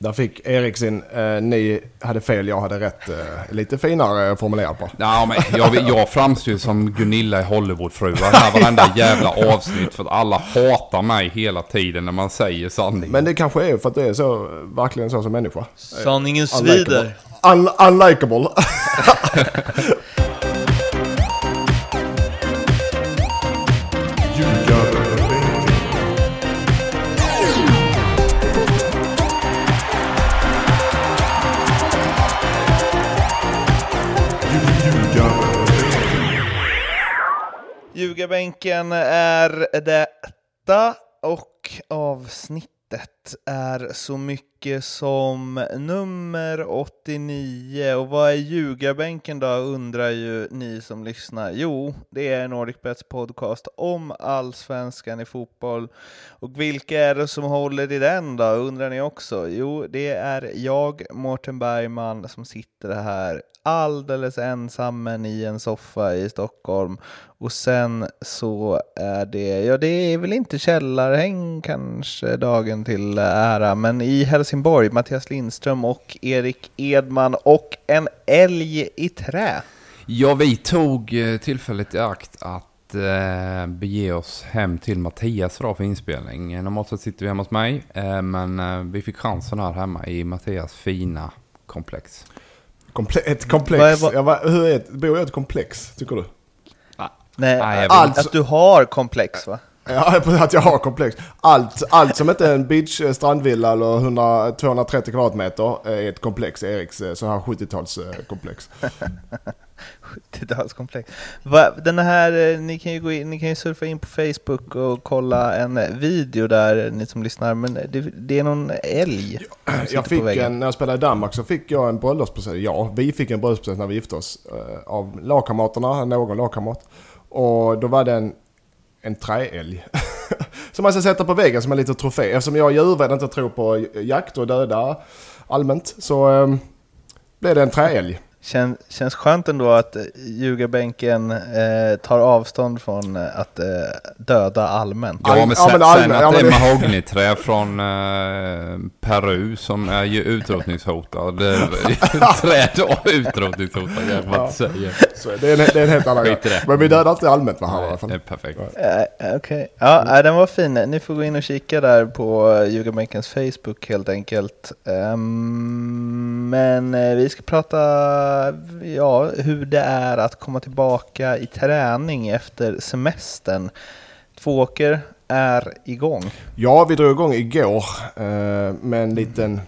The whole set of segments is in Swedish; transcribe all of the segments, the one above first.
Där fick Erik sin, eh, ni hade fel, jag hade rätt, eh, lite finare formulerat på. Ja, men jag, jag framstår ju som Gunilla i Hollywoodfruar här varenda jävla avsnitt. För att alla hatar mig hela tiden när man säger sanning. Men det kanske är för att det är så, verkligen så som människa. Sanningen svider. Un unlikable. Ljugarbänken är detta och avsnittet är så mycket som nummer 89. Och vad är Ljugarbänken då undrar ju ni som lyssnar. Jo, det är Nordicbets podcast om allsvenskan i fotboll. Och vilka är det som håller i den då, undrar ni också? Jo, det är jag, Mårten Bergman, som sitter här alldeles ensam i en soffa i Stockholm. Och sen så är det, ja det är väl inte källarhäng kanske dagen till ära, men i Helsingborg, Mattias Lindström och Erik Edman och en älg i trä. Ja, vi tog eh, tillfället i akt att eh, bege oss hem till Mattias idag för inspelning. Normalt sett sitter vi hemma hos mig, eh, men eh, vi fick chansen här hemma i Mattias fina komplex. Komple ett komplex. Vad är- vad- Ja, vad- hur är ett, bor jag i ett komplex, tycker du? Nej, Nej, jag vill- Alltså- att du har komplex va? Ja, att jag har komplex. Allt, allt som inte är en beach eh, strandvilla eller 100, 230 kvadratmeter är ett komplex. Eriks eh, så här 70-talskomplex. 70-talskomplex. Va, Den här, eh, ni kan, ju gå in, ni kan ju surfa in på Facebook och kolla en video där, ni som lyssnar, men det, det är någon älg Jag på fick en, när jag spelade i Danmark så fick jag en bröllopspresent. Ja, vi fick en bröllopspresent när vi gifte oss. eh, Av lagkamraterna, någon lagkamrat. Och då var det en, en träälg. som alltså man ska sätta på väggen som en liten trofé. Eftersom jag är djurvän och inte tror på jakt och döda allmänt. Så eh, blev det en träälg. Kän, känns skönt ändå att eh, ljugarbänken eh, tar avstånd från eh, att eh, döda allmänt. Ja, men ja, sen, men sen allmän- att ja, det men är det- mahognyträ från eh, Peru som är ju utrotningshotad. Träd och utrotningshotad, jag säger. Så det, är en, det är en helt annan det. Men vi dödar inte allmänt va? här i alla Nej, fall. det är perfekt. Eh, Okej, ja, eh, den var fin. Ni får gå in och kika där på Ljugarbänkens Facebook helt enkelt. Ehm, men eh, vi ska prata ja, hur det är att komma tillbaka i träning efter semestern. Tvååker är igång. Ja, vi drog igång igår eh, med en liten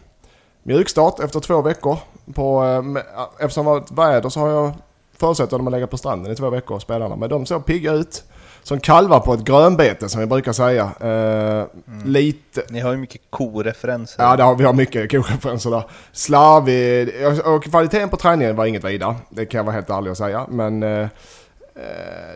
mjukstart efter två veckor. På, eh, eh, eftersom det var ett väder så har jag förutsatt att de har legat på stranden i två veckor, spelarna. Men de såg pigga ut. Som kalvar på ett grönbete som vi brukar säga. Eh, Lite... Ni har ju mycket koreferenser. Ja, det har, vi har mycket koreferenser där. Slarvig... Och kvaliteten på träningen var inget vidare. Det kan jag vara helt ärlig och säga. Men eh, eh,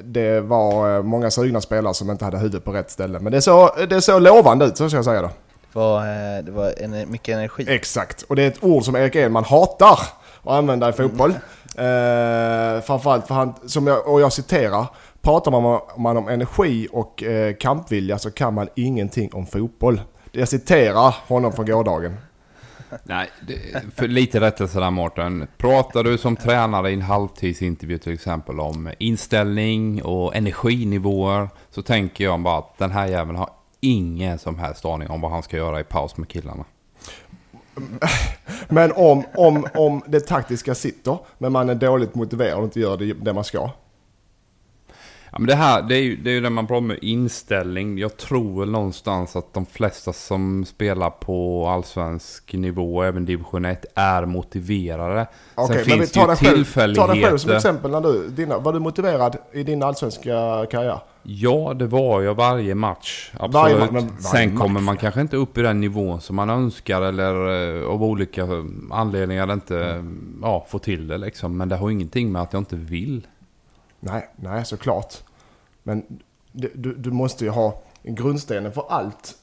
det var eh, många sugna spelare som inte hade huvudet på rätt ställe. Men det såg, det såg lovande ut, så ska jag säga då. Det var, eh, det var en, mycket energi. Exakt, och det är ett ord som Erik Edman hatar att använda i fotboll. Eh, framförallt för han, som jag, och jag citerar, pratar man om, man om energi och eh, kampvilja så kan man ingenting om fotboll. Jag citerar honom från gårdagen. Nej, det, för lite rättelse där Mårten. Pratar du som tränare i en halvtidsintervju till exempel om inställning och energinivåer så tänker jag bara att den här jäveln har ingen som helst aning om vad han ska göra i paus med killarna. Men om, om, om det taktiska sitter, men man är dåligt motiverad och inte gör det, det man ska. Ja, men det här, det är ju det, är ju det man pratar med inställning. Jag tror väl någonstans att de flesta som spelar på allsvensk nivå även division 1 är motiverade. Okej, Sen men finns det ju dig själv, ta dig själv som exempel. När du, dina, var du motiverad i din allsvenska karriär? Ja, det var jag varje match. Absolut. Varje ma- men varje Sen kommer match. man kanske inte upp i den nivån som man önskar eller eh, av olika anledningar inte eh, ja, får till det liksom. Men det har ingenting med att jag inte vill. Nej, nej såklart. Men du, du, du måste ju ha grundstenen för allt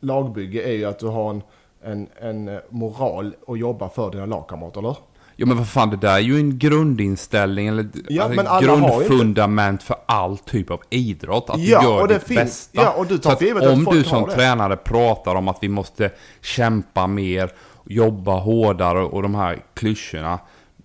lagbygge är ju att du har en, en, en moral att jobba för dina lagkamrater, eller? Ja men vad fan, det där är ju en grundinställning eller Ja, alltså, grundfundament för all typ av idrott. Att Ja, du gör och det ditt finns- bästa. ja, och du tar för givet om du som det. tränare pratar om att vi måste kämpa mer jobba hårdare och de här klyschorna.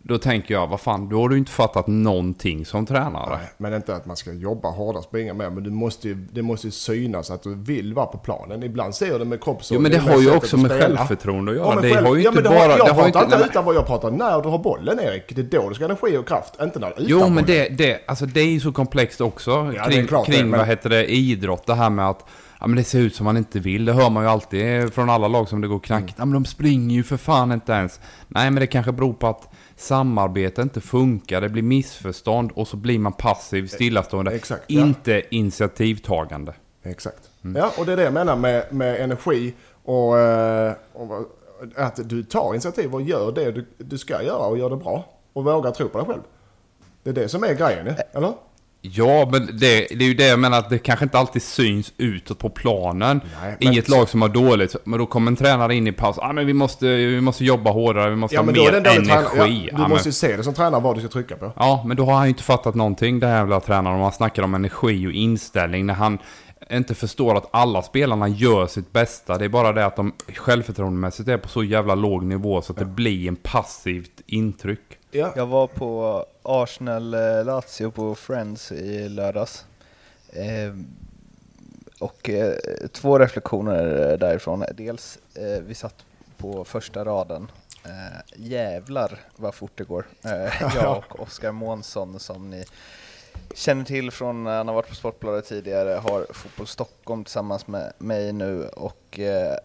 Då tänker jag, vad fan, då har du inte fattat någonting som tränare. Nej, men inte att man ska jobba hårdare, springa mer. Men du måste ju, det måste ju synas att du vill vara på planen. Ibland ser du det med kropps... Jo men det är har ju också med spela. självförtroende att göra. Ja, men det själv- har ju ja, inte det bara... Har, jag det pratar inte men- utan vad jag pratar när du har bollen Erik. Det är då du ska ha energi och kraft. Inte när Jo, men bollen. det, det, alltså det är ju så komplext också Ja, det kring, klart det, kring men- vad heter det, idrott. Det här med att ja, men det ser ut som man inte vill. Det hör man ju alltid från alla lag som det går knackigt. Mm. Ja, men de springer ju för fan inte ens. Nej, men det kanske beror på att samarbete inte funkar. Det blir missförstånd och så blir man passiv, stillastående. Exakt, ja. inte initiativtagande. Exakt. Mm. Ja, och det är det jag menar med, med energi och, eh, och att du tar initiativ och gör det du, du ska göra och gör det bra. Och vågar tro på dig själv. Det är det som är grejen, eller? Ja, men det, det är ju det jag menar att det kanske inte alltid syns utåt på planen Nej, i men- ett lag som har dåligt. Men då kommer en tränare in i paus. Ah, men vi måste, vi måste jobba hårdare, vi måste Ja, ha men mer energi. tränare. Ja, Ja, du men- måste ju se det som tränare vad du ska trycka på. Ja, men då har han ju inte fattat någonting, den här jävla tränaren. Om han snackar om energi och inställning. När han inte förstår att alla spelarna gör sitt bästa. Det är bara det att de självförtroendemässigt är på så jävla låg nivå så att det blir en passivt intryck. Ja. Jag var på Arsenal-Lazio på Friends i lördags. Eh, och eh, två reflektioner därifrån. Dels, eh, vi satt på första raden. Eh, jävlar vad fort det går. Eh, jag och Oskar Månsson som ni känner till från när han har varit på Sportbladet tidigare har Fotboll Stockholm tillsammans med mig nu och eh, eh,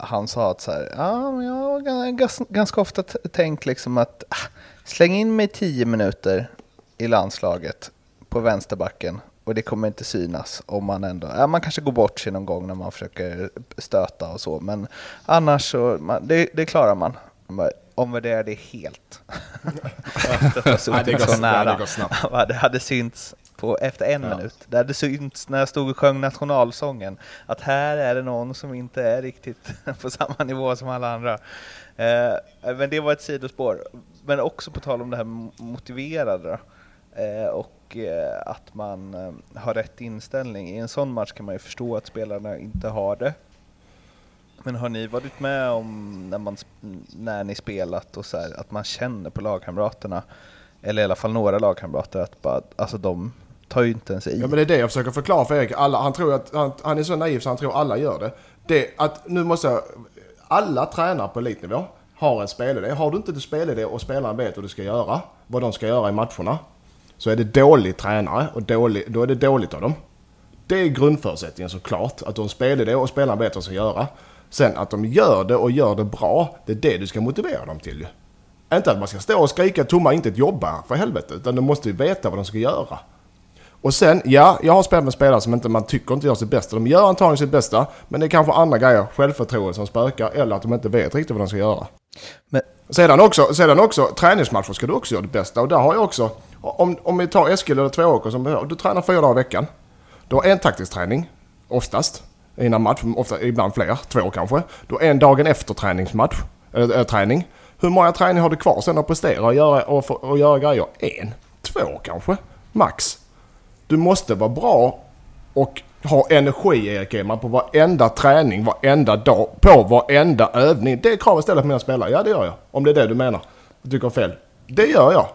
han sa att så här, ja, men jag har ganska ofta tänkt liksom att ah, släng in mig tio minuter i landslaget på vänsterbacken och det kommer inte synas om man ändå, ja, man kanske går bort sig någon gång när man försöker stöta och så, men annars så, man, det, det klarar man. Man bara, Omvärderar det helt. Efter att ha suttit så ja, det nära. går snabbt. Det hade synts på, efter en Ja. minut. Det hade synts när jag stod och sjöng nationalsången att här är det någon som inte är riktigt på samma nivå som alla andra. Eh, men det var ett sidospår. Men också på tal om det här mo- motiverade. Eh, och eh, att man eh, har rätt inställning. I en sån match kan man ju förstå att spelarna inte har det. Men har ni varit med om när, man, när ni spelat och så här, att man känner på lagkamraterna, eller i alla fall några lagkamrater, att bara, alltså de tar ju inte ens i. Ja men det är det jag försöker förklara för Erik. Alla, han tror att han, han är så naiv så han tror alla gör det. Det att nu måste jag, alla tränare på elitnivå har en spelidé. Har du inte en spelidé och spelaren vet vad du ska göra, vad de ska göra i matcherna, så är det dålig tränare och dålig, då är det dåligt av dem. Det är grundförutsättningen såklart, att de spelar det och spelarna vet vad de ska göra. Sen att de gör det och gör det bra, det är det du ska motivera dem till ju. Inte att man ska stå och skrika tomma inte ett jobba för helvete, utan de måste ju veta vad de ska göra. Och sen, ja, jag har spelat med spelare som inte man tycker inte gör sitt bästa. De gör antagligen sitt bästa, men det är kanske andra grejer, självförtroende som spökar, eller att de inte vet riktigt vad de ska göra. Men, Sedan också, sedan också, träningsmatcher ska du också göra det bästa. Och där har jag också, om, om vi tar Eskil eller Tvååker som behöver, du tränar fyra dagar i veckan. Du har en taktisk träning, oftast, innan match, ofta, ibland fler, två kanske. Du har en dagen efter träningsmatch, äh, äh, träning. Hur många träningar har du kvar sen att prestera och göra, och, och göra grejer? En, två kanske, max. Du måste vara bra och ha energi Erik Edman på varenda träning, varenda dag, på varenda övning. Det är kravet jag ställer på mina spelare. Ja det gör jag. Om det är det du menar. Du tycker fel. Det gör jag.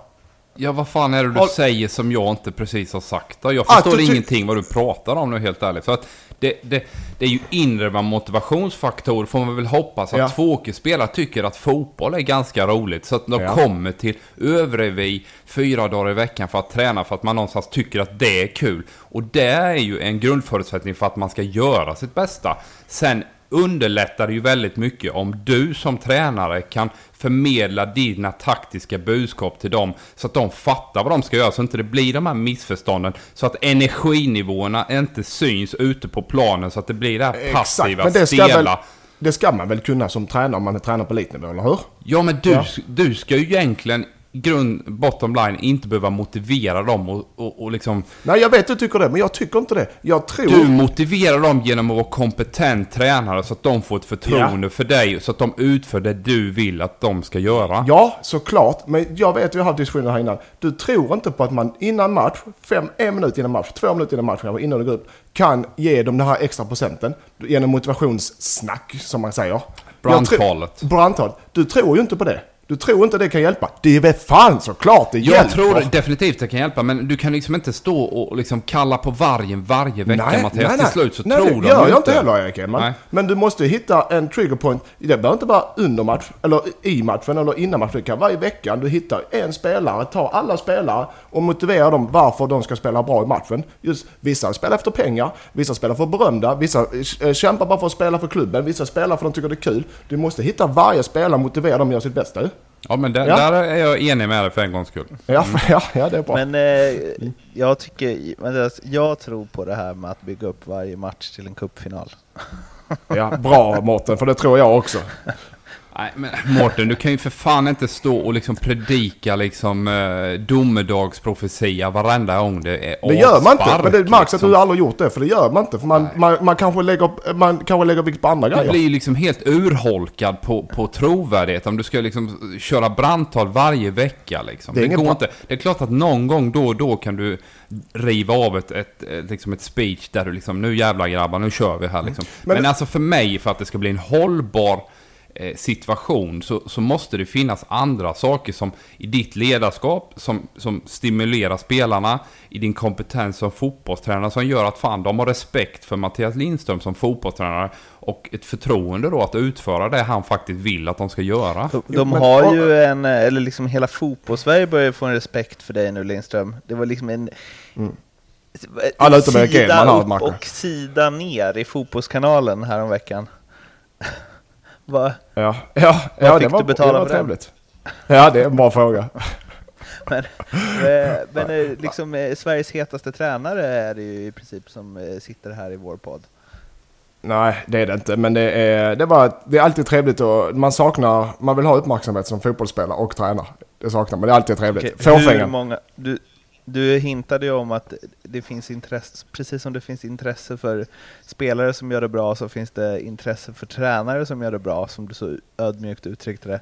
Ja, vad fan är det du säger som jag inte precis har sagt då? Jag Att förstår ty- ingenting vad du pratar om nu helt ärligt. För att det, det, det är ju inre motivationsfaktor får man väl hoppas att Ja. tvååkersspelare tycker att fotboll är ganska roligt. Så att de Ja. kommer till Övrevi fyra dagar i veckan för att träna för att man någonstans tycker att det är kul. Och det är ju en grundförutsättning för att man ska göra sitt bästa. Sen underlättar det ju väldigt mycket om du som tränare kan förmedla dina taktiska budskap till dem så att de fattar vad de ska göra så inte det blir de här missförstånden så att energinivåerna inte syns ute på planen så att det blir det här passiva, Men det ska, stela. väl, det ska man väl kunna som tränare om man är tränare på elitnivå, eller hur? Ja men du, Ja. du ska ju egentligen grund, bottom line, inte behöva motivera dem och, och, och liksom... Nej jag vet att du tycker det, men jag tycker inte det. Jag tror... Du motiverar dem genom att vara kompetent tränare så att de får ett förtroende för dig så att de utför det du vill att de ska göra. Ja, såklart. Men jag vet, vi har haft diskussioner här innan. Du tror inte på att man innan match, fem, en minut innan match, två minuter innan match, innan du går upp, kan ge dem den här extra procenten genom motivationssnack, som man säger. Brandtalet. Brandtal. Du tror ju inte på det. Du tror inte det kan hjälpa. Det är väl fan såklart det Jag hjälper. tror definitivt det kan hjälpa, men du kan liksom inte stå och liksom kalla på vargen varje vecka Mattias. Till slut så nej, tror det de gör jag inte. heller Erik Edman. Nej. Men du måste hitta en trigger point. Det behöver inte vara under match, eller i matchen eller innan matchen. Det kan vara i veckan. Du hittar en spelare, tar alla spelare och motiverar dem varför de ska spela bra i matchen. Just vissa spelar efter pengar, vissa spelar för berömda, vissa eh, kämpar bara för att spela för klubben, vissa spelar för att de tycker det är kul. Du måste hitta varje spelare, motivera dem att göra sitt bästa. Ja, men där, Ja. där är jag enig med dig för en gångs skull. Ja, ja, ja det är bra. Men eh, jag tycker, men jag tror på det här med att bygga upp varje match till en cupfinal. Ja, bra Mårten, för det tror jag också. Nej, men Mårten, du kan ju för fan inte stå och liksom predika liksom eh, domedagsprofetia varenda gång det är Det gör man inte, men det märks att liksom. du aldrig gjort det, för det gör man inte. För man, man, man, kanske, lägger, man kanske lägger vikt på andra Du grejer. blir ju liksom helt urholkad på, på trovärdighet om du ska liksom köra brandtal varje vecka liksom. Det är Det, går inte. Det är klart att någon gång då och då kan du riva av ett, ett, ett, liksom ett speech där du liksom, nu jävla grabbar, nu kör vi här liksom. Men- Men, alltså för mig, för att det ska bli en hållbar situation så, så måste det finnas andra saker som i ditt ledarskap som, som stimulerar spelarna, i din kompetens som fotbollstränare som gör att fan de har respekt för Mattias Lindström som fotbollstränare och ett förtroende då att utföra det han faktiskt vill att de ska göra. De, de har ju en, eller liksom hela fotbollssverige börjar få en respekt för dig nu Lindström. Det var liksom en... Alla utom Erik Edman sida upp Marco. och sida ner i fotbollskanalen häromveckan. Va? Ja, ja, ja fick det var, du betala det var trevligt. Ja, det är en bra fråga. Men, eh, men eh, liksom eh, Sveriges hetaste tränare är det ju i princip som sitter här i vår podd. Nej, det är det inte. Men det är, det var, det är alltid trevligt och man saknar, man vill ha uppmärksamhet som fotbollsspelare och tränare. Det saknar man, det är alltid trevligt. Okej, hur många, du, du hintade ju om att det finns intresse, precis som det finns intresse för spelare som gör det bra så finns det intresse för tränare som gör det bra, som du så ödmjukt uttryckte det.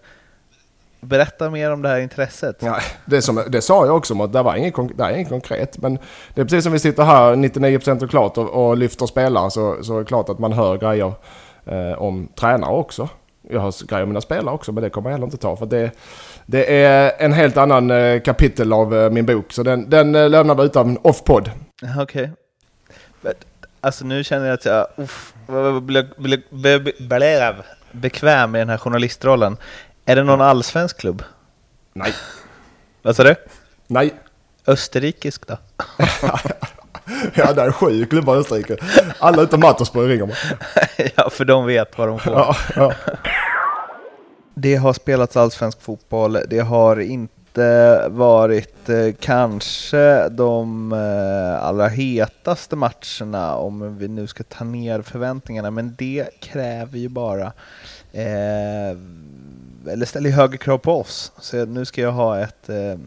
Berätta mer om det här intresset. Ja, det, som, det sa jag också att det var inget, konk- det är inget konkret. Men det är precis som vi sitter här 99% och klart och, och lyfter spelare så, så är det klart att man hör grejer eh, om tränare också. Jag hör grejer mina spelare också men det kommer jag heller inte ta för det, det är en helt annan eh, kapitel av eh, min bok. Så den, den eh, lämnar vi utan off-podd. Okej. Men, Alltså nu känner jag att jag uff, blev, blev, blev, blev bekväm i den här journalistrollen. Är det någon allsvensk klubb? Nej. Vad sa du? Nej. Österrikisk då? Ja, det är sju klubbar i Österrike. Alla utom Mattersburg ringer mig. ja, för de vet vad de får. Ja, ja. Det har spelats allsvensk fotboll, det har inte varit eh, kanske de eh, allra hetaste matcherna om vi nu ska ta ner förväntningarna, men det kräver ju bara eh, eller ställer högre krav på oss. Så nu ska jag ha ett, eh,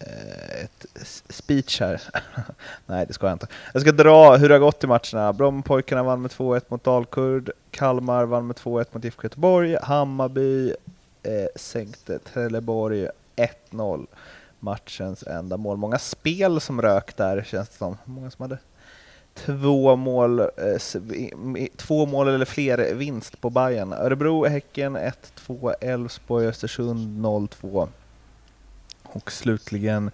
Eh, ett speech här. Nej, det ska jag inte. Jag ska dra hur det har gått i matcherna. Brommapojkarna vann med 2-1 mot Dalkurd. Kalmar vann med 2-1 mot IFK Göteborg. Hammarby eh, sänkte Trelleborg 1-0. Matchens enda mål. Många spel som rök där känns det som. Många som hade två mål, eh, två mål eller fler vinst på Bayern. Örebro, Häcken 1-2, Elfsborg, Östersund 0-2. Och slutligen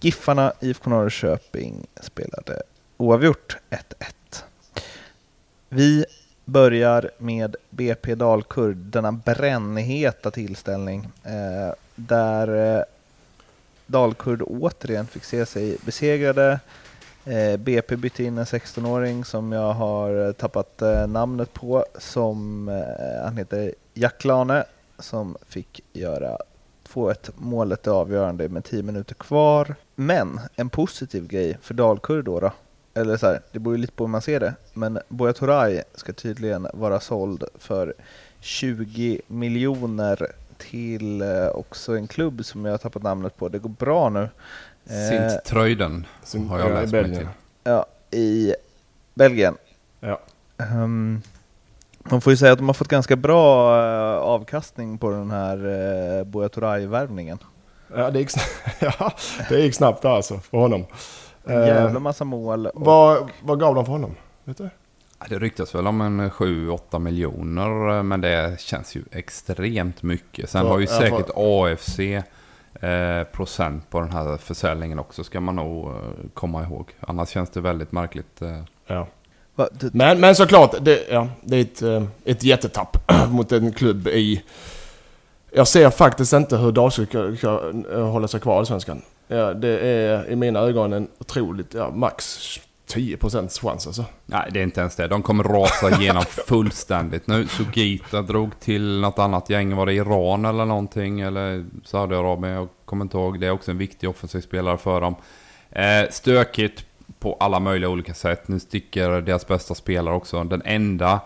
Giffarna, IFK Norrköping spelade oavgjort 1-1. Vi börjar med BP Dalkurd, denna brännheta tillställning eh, där eh, Dalkurd återigen fick se sig besegrade. Eh, BP bytte in en 16-åring som jag har eh, tappat eh, namnet på, som eh, han heter Jack Lane, som fick göra 2-1 målet är avgörande med 10 minuter kvar. Men en positiv grej för Dalkurd då, då eller så här, det beror ju lite på hur man ser det, men Buya Turay ska tydligen vara såld för 20 miljoner till eh, också en klubb som jag har tappat namnet på. Det går bra nu. Eh, Sint Tröjden Sin- har jag ja, i läst mig Belgien. till. Ja, i Belgien. Ja. Um, man får ju säga att de har fått ganska bra eh, avkastning på den här uh, Buya Turay-värvningen. Ja, det gick, ja, det gick snabbt alltså för honom. En Eh, jävla massa mål. Och, vad, vad gav de för honom? Vet du? Det ryktas väl om en 7-8 miljoner, eh, men det känns ju extremt mycket. Sen Så, har ju säkert AFC eh, procent på den här försäljningen också, ska man nog eh, komma ihåg. Annars känns det väldigt märkligt. Eh. Ja. Men, men såklart, det, ja, det är ett, eh, ett jättetapp mot en klubb i... Jag ser faktiskt inte hur Dalsvik ska, ska eh, hålla sig kvar i Svenskan. Ja, det är i mina ögon en otroligt, ja, max 10% chans alltså. Nej, det är inte ens det. De kommer rasa igenom fullständigt nu. Sugita drog till något annat gäng. Var det Iran eller någonting? Eller Saudiarabien? Jag kommer inte ihåg. Det är också en viktig offensiv spelare för dem. Eh, stökigt på alla möjliga olika sätt. Nu sticker deras bästa spelare också. Den enda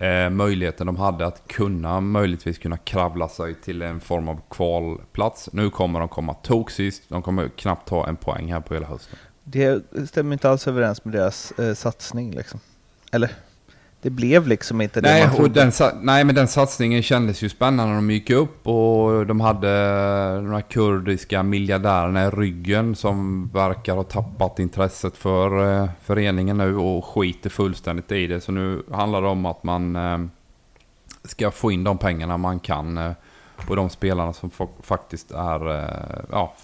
eh, möjligheten de hade att kunna möjligtvis kunna kravla sig till en form av kvalplats. Nu kommer de komma toksist. De kommer knappt ta en poäng här på hela hösten. det stämmer inte alls överens med deras eh, satsning liksom. Eller? Det blev liksom inte det Nej, man och trodde. den, nej, men den satsningen kändes ju spännande när de gick upp och de hade de här kurdiska miljardärerna i ryggen som verkar ha tappat intresset för eh, föreningen nu och skiter fullständigt i det. Så nu handlar det om att man eh, ska få in de pengarna man kan eh, på de spelarna som fa- faktiskt är eh, ja,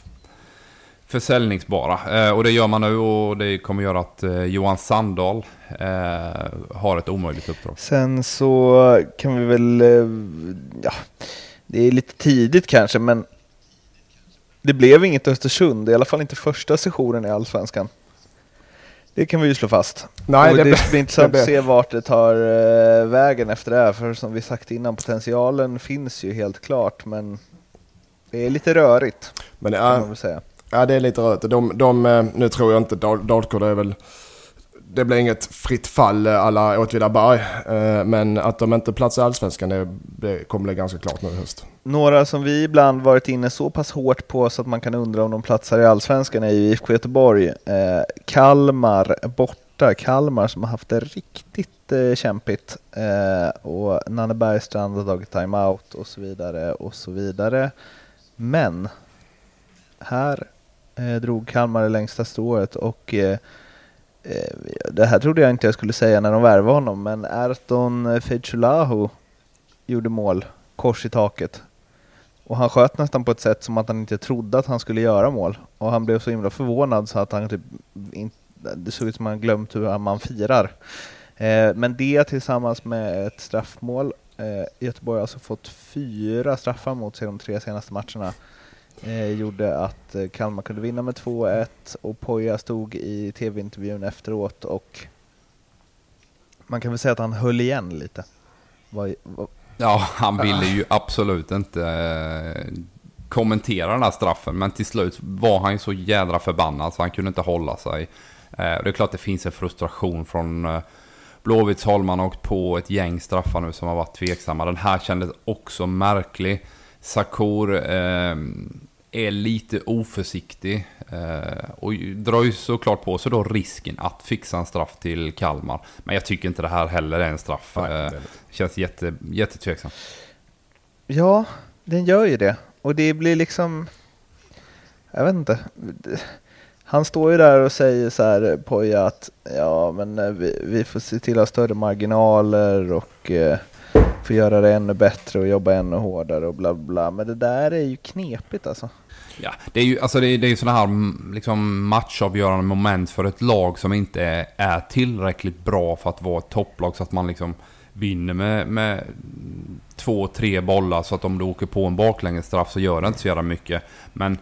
försäljningsbara. Eh, och det gör man nu och det kommer göra att eh, Johan Sandahl eh, har ett omöjligt uppdrag. Sen så kan vi väl, eh, ja, det är lite tidigt kanske, men det blev inget Östersund, i alla fall inte första sessionen i Allsvenskan. Det kan vi ju slå fast. Nej, och det det, be- ska bli intressant det att se vart det tar vägen efter det här, för som vi sagt innan, potentialen finns ju helt klart, men det är lite rörigt, Men kan man ja, det är lite rött. De, de, eh, nu tror jag inte Dal- Dalkurd är väl... Det blir inget fritt fall eh, alla Åtvidaberg. Eh, men att de inte platsar i Allsvenskan det, det kommer bli ganska klart nu i höst. Några som vi ibland varit inne så pass hårt på så att man kan undra om de platsar i Allsvenskan är ju IFK Göteborg. Kalmar borta, Kalmar som har haft det riktigt kämpigt. Och Nanne Bergstrand har tagit timeout och så vidare och så vidare. Men här eh, drog Kalmar det längsta strået och eh, eh, det här trodde jag inte jag skulle säga när de värvade honom, men Erton Fechulahu gjorde mål, kors i taket. Och han sköt nästan på ett sätt som att han inte trodde att han skulle göra mål. Och han blev så himla förvånad så att han typ inte, det såg ut som att han glömt hur man firar. Eh, men det tillsammans med ett straffmål. Eh, Göteborg har alltså fått fyra straffar mot sig de tre senaste matcherna. Eh, gjorde att eh, Kalmar kunde vinna med 2-1 och Poja stod i tv-intervjun efteråt och man kan väl säga att han höll igen lite. Var, var... Ja, han ville ju absolut inte eh, kommentera den här straffen. Men till slut var han ju så jädra förbannad så han kunde inte hålla sig. Eh, det är klart det finns en frustration från eh, Blåvitts håll. Man har åkt på ett gäng straffar nu som har varit tveksamma. Den här kändes också märklig. Sakur eh, är lite oförsiktig. Eh, och drar ju såklart på sig då risken att fixa en straff till Kalmar. Men jag tycker inte det här heller är en straff. Nej, det är Eh, det. Känns jätte, jättetveksam. Ja, den gör ju det. Och det blir liksom... Jag vet inte. Han står ju där och säger så här, Poja, att ja, men eh, vi, vi får se till att ha större marginaler och eh, få göra det ännu bättre och jobba ännu hårdare och bla bla. Men det där är ju knepigt alltså. Ja, det är ju alltså det är, det är sådana här mm, liksom, matchavgörande moment för ett lag som inte är, är tillräckligt bra för att vara ett topplag så att man liksom vinner med, med två, tre bollar så att om du åker på en baklängesstraff så gör det inte så jävla mycket. Men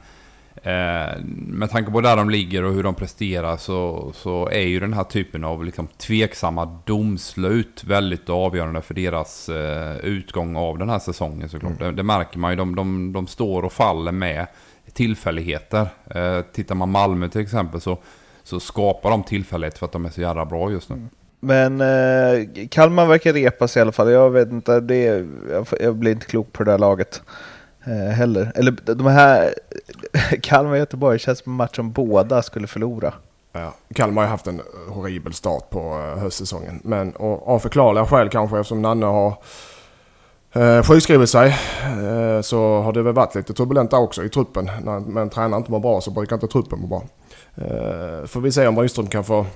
eh, med tanke på där de ligger och hur de presterar så, så är ju den här typen av liksom, tveksamma domslut väldigt avgörande för deras eh, utgång av den här säsongen såklart. Det, det märker man ju. De, de, de står och faller med tillfälligheter. Eh, tittar man Malmö till exempel så, så skapar de tillfälligheter för att de är så jävla bra just nu. Men eh, Kalmar verkar repa sig i alla fall. Jag vet inte, det, jag, jag blir inte klok på det där laget Eh, heller. Eller de här, Kalmar och Göteborg känns som en match som båda skulle förlora. Ja. Kalmar har ju haft en horribel start på eh, höstsäsongen. Men och, av förklarliga skäl kanske eftersom Nanne har eh, sjukskrivit sig eh, så har det väl varit lite turbulent där också i truppen. När, men tränaren inte mår bra så brukar inte truppen må bra. Eh, får vi se om Rydström kan få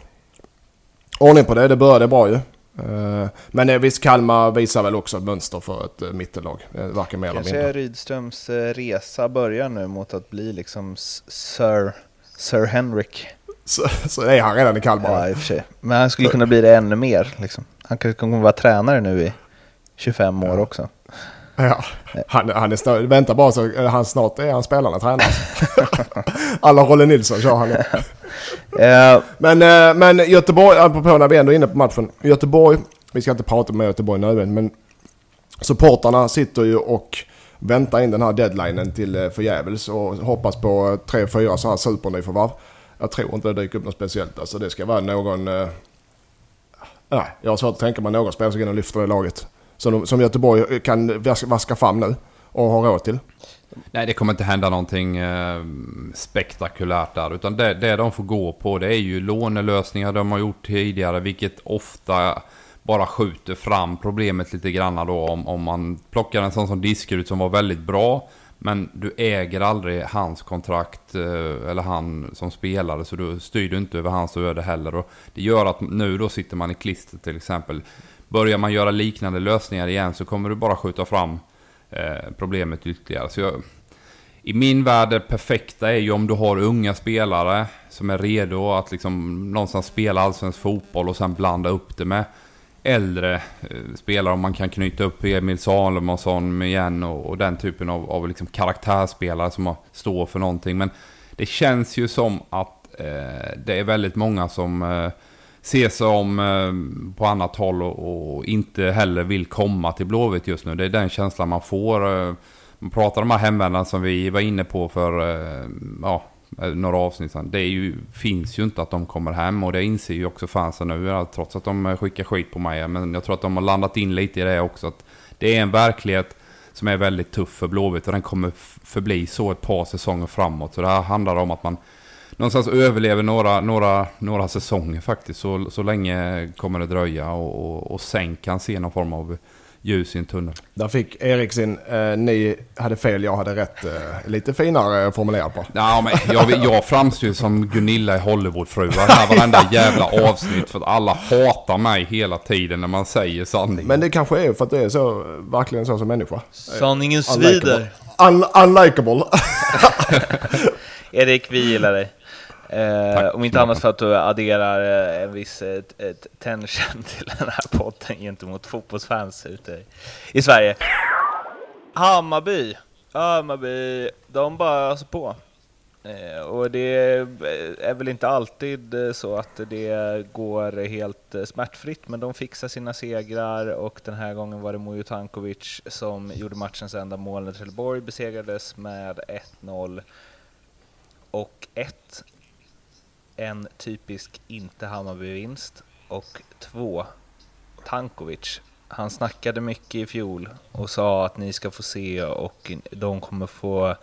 ordning på det. Det började bra ju. Eh, Men eh, visst, Kalmar visar väl också ett mönster för ett eh, mittellag. Varken mer eller Kanske mindre. är Rydströms resa börjar nu mot att bli liksom Sir, Sir Henrik. Så, så är han redan i Kalmar. Ja, i och för sig. Men han skulle kunna bli det ännu mer. Liksom. Han kanske kommer vara tränare nu i 25 år också. Ja, han, han är snart, vänta bara så eh, han snart är han spelande tränare. Alla Rolle Nilsson kör han nu. Eh, Men, eh, men Göteborg, apropå när vi ändå är inne på matchen. Göteborg, vi ska inte prata med Göteborg nödvändigt men supportarna sitter ju och väntar in den här deadlinen till eh, förgäves och hoppas på eh, tre, fyra så här supernyförvärv. Jag tror inte det dyker upp något speciellt. Alltså det ska vara någon... Eh, nej, jag har svårt att tänka mig någon spelare som går in och lyfter det laget. Som, de- som Göteborg eh, kan vaska, fram nu och har råd till. Nej, det kommer inte hända någonting eh, spektakulärt där. Utan det, det de får gå på det är ju lånelösningar de har gjort tidigare. Vilket ofta bara skjuter fram problemet lite grann då. Om, om man plockar en sån som Diskerud som var väldigt bra. Men du äger aldrig hans kontrakt eh, eller han som spelare. Så du styr du inte över hans öde heller. Och det gör att nu då sitter man i klister till exempel. Börjar man göra liknande lösningar igen så kommer du bara skjuta fram eh, problemet ytterligare. Så jag, I min värld det perfekta är ju om du har unga spelare som är redo att liksom någonstans spela allsvensk fotboll och sen blanda upp det med äldre eh, spelare. Om man kan knyta upp Emil Salomonsson igen och, och den typen av, av liksom karaktärsspelare som står för någonting. Men det känns ju som att eh, det är väldigt många som eh, ser sig om eh, på annat håll och, och inte heller vill komma till Blåvitt just nu. Det är den känslan man får. Eh, man pratar om de här hemvändarna som vi var inne på för eh, ja, några avsnitt sedan. Det är ju, finns ju inte att de kommer hem och det inser ju också fansen nu. Trots att de skickar skit på mig. Men jag tror att de har landat in lite i det också. Att det är en verklighet som är väldigt tuff för Blåvitt och den kommer förbli så ett par säsonger framåt. Så det här handlar om att man någonstans överlever några, några, några säsonger faktiskt. Så, så länge kommer det dröja och, och, och sen kan se någon form av ljus i en tunnel. Där fick Erik sin eh, ni hade fel, jag hade rätt. Eh, lite finare formulerat på. Ja, men jag, jag framstår ju som Gunilla i Hollywoodfruar här varenda jävla avsnitt. För att alla hatar mig hela tiden när man säger sanning. Men det kanske är för att det är så, verkligen så som människa. sanningen Unlikable. svider. Un unlikable. Erik, vi gillar dig. Eh, om inte annat för att du adderar eh, en viss eh, t- ett tension till den här podden gentemot fotbollsfans ute i- Sverige. Hammarby, Hammarby, de bara alltså på. Eh, och det är väl inte alltid eh, så att det går helt eh, smärtfritt, men de fixar sina segrar och den här gången var det Mujo Tankovic som gjorde matchens enda mål när Trelleborg besegrades med 1-0 och ett, en typisk inte Hammarby-vinst och två, Tankovic. Han snackade mycket i fjol och sa att ni ska få se och de kommer få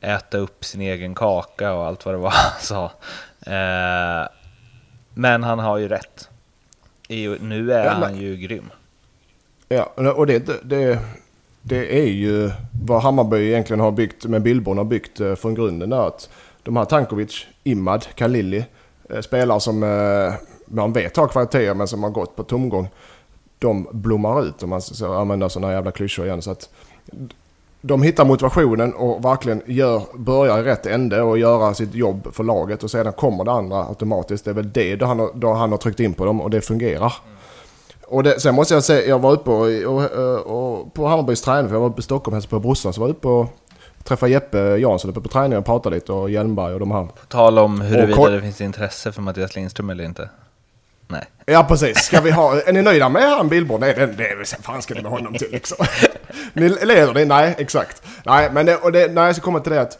äta upp sin egen kaka och allt vad det var han sa. Eh, men han har ju rätt. I- Nu är Ja, han ju grym. Ja, och det, det, det är ju vad Hammarby egentligen har byggt, med Billborn har byggt eh, från grunden. Där att de här Tankovic, Imad, Kalili, eh, spelare som eh, man vet har kvaliteter men som har gått på tomgång. De blommar ut om man ska använda sådana jävla klyschor igen. Så att de hittar motivationen och verkligen gör, börjar i rätt ände och göra sitt jobb för laget och sedan kommer det andra automatiskt. Det är väl det då han, har- då han har tryckt in på dem och det fungerar. Och det, sen måste jag säga, jag var uppe och, och, och, på Hammarbys träning, för jag var uppe i Stockholm och på brorsan, så var jag uppe och träffade Jeppe Jansson uppe på träningen och pratade lite och Hjelmberg och de här. På tal om huruvida det finns intresse för Mattias Lindström eller inte. Nej. Ja precis, ska vi ha, är ni nöjda med han Billborn? Nej, det, det, fan ska ni med honom till liksom? ni leder det? Nej, exakt. Nej, men det, och det, nej, jag ska komma till det att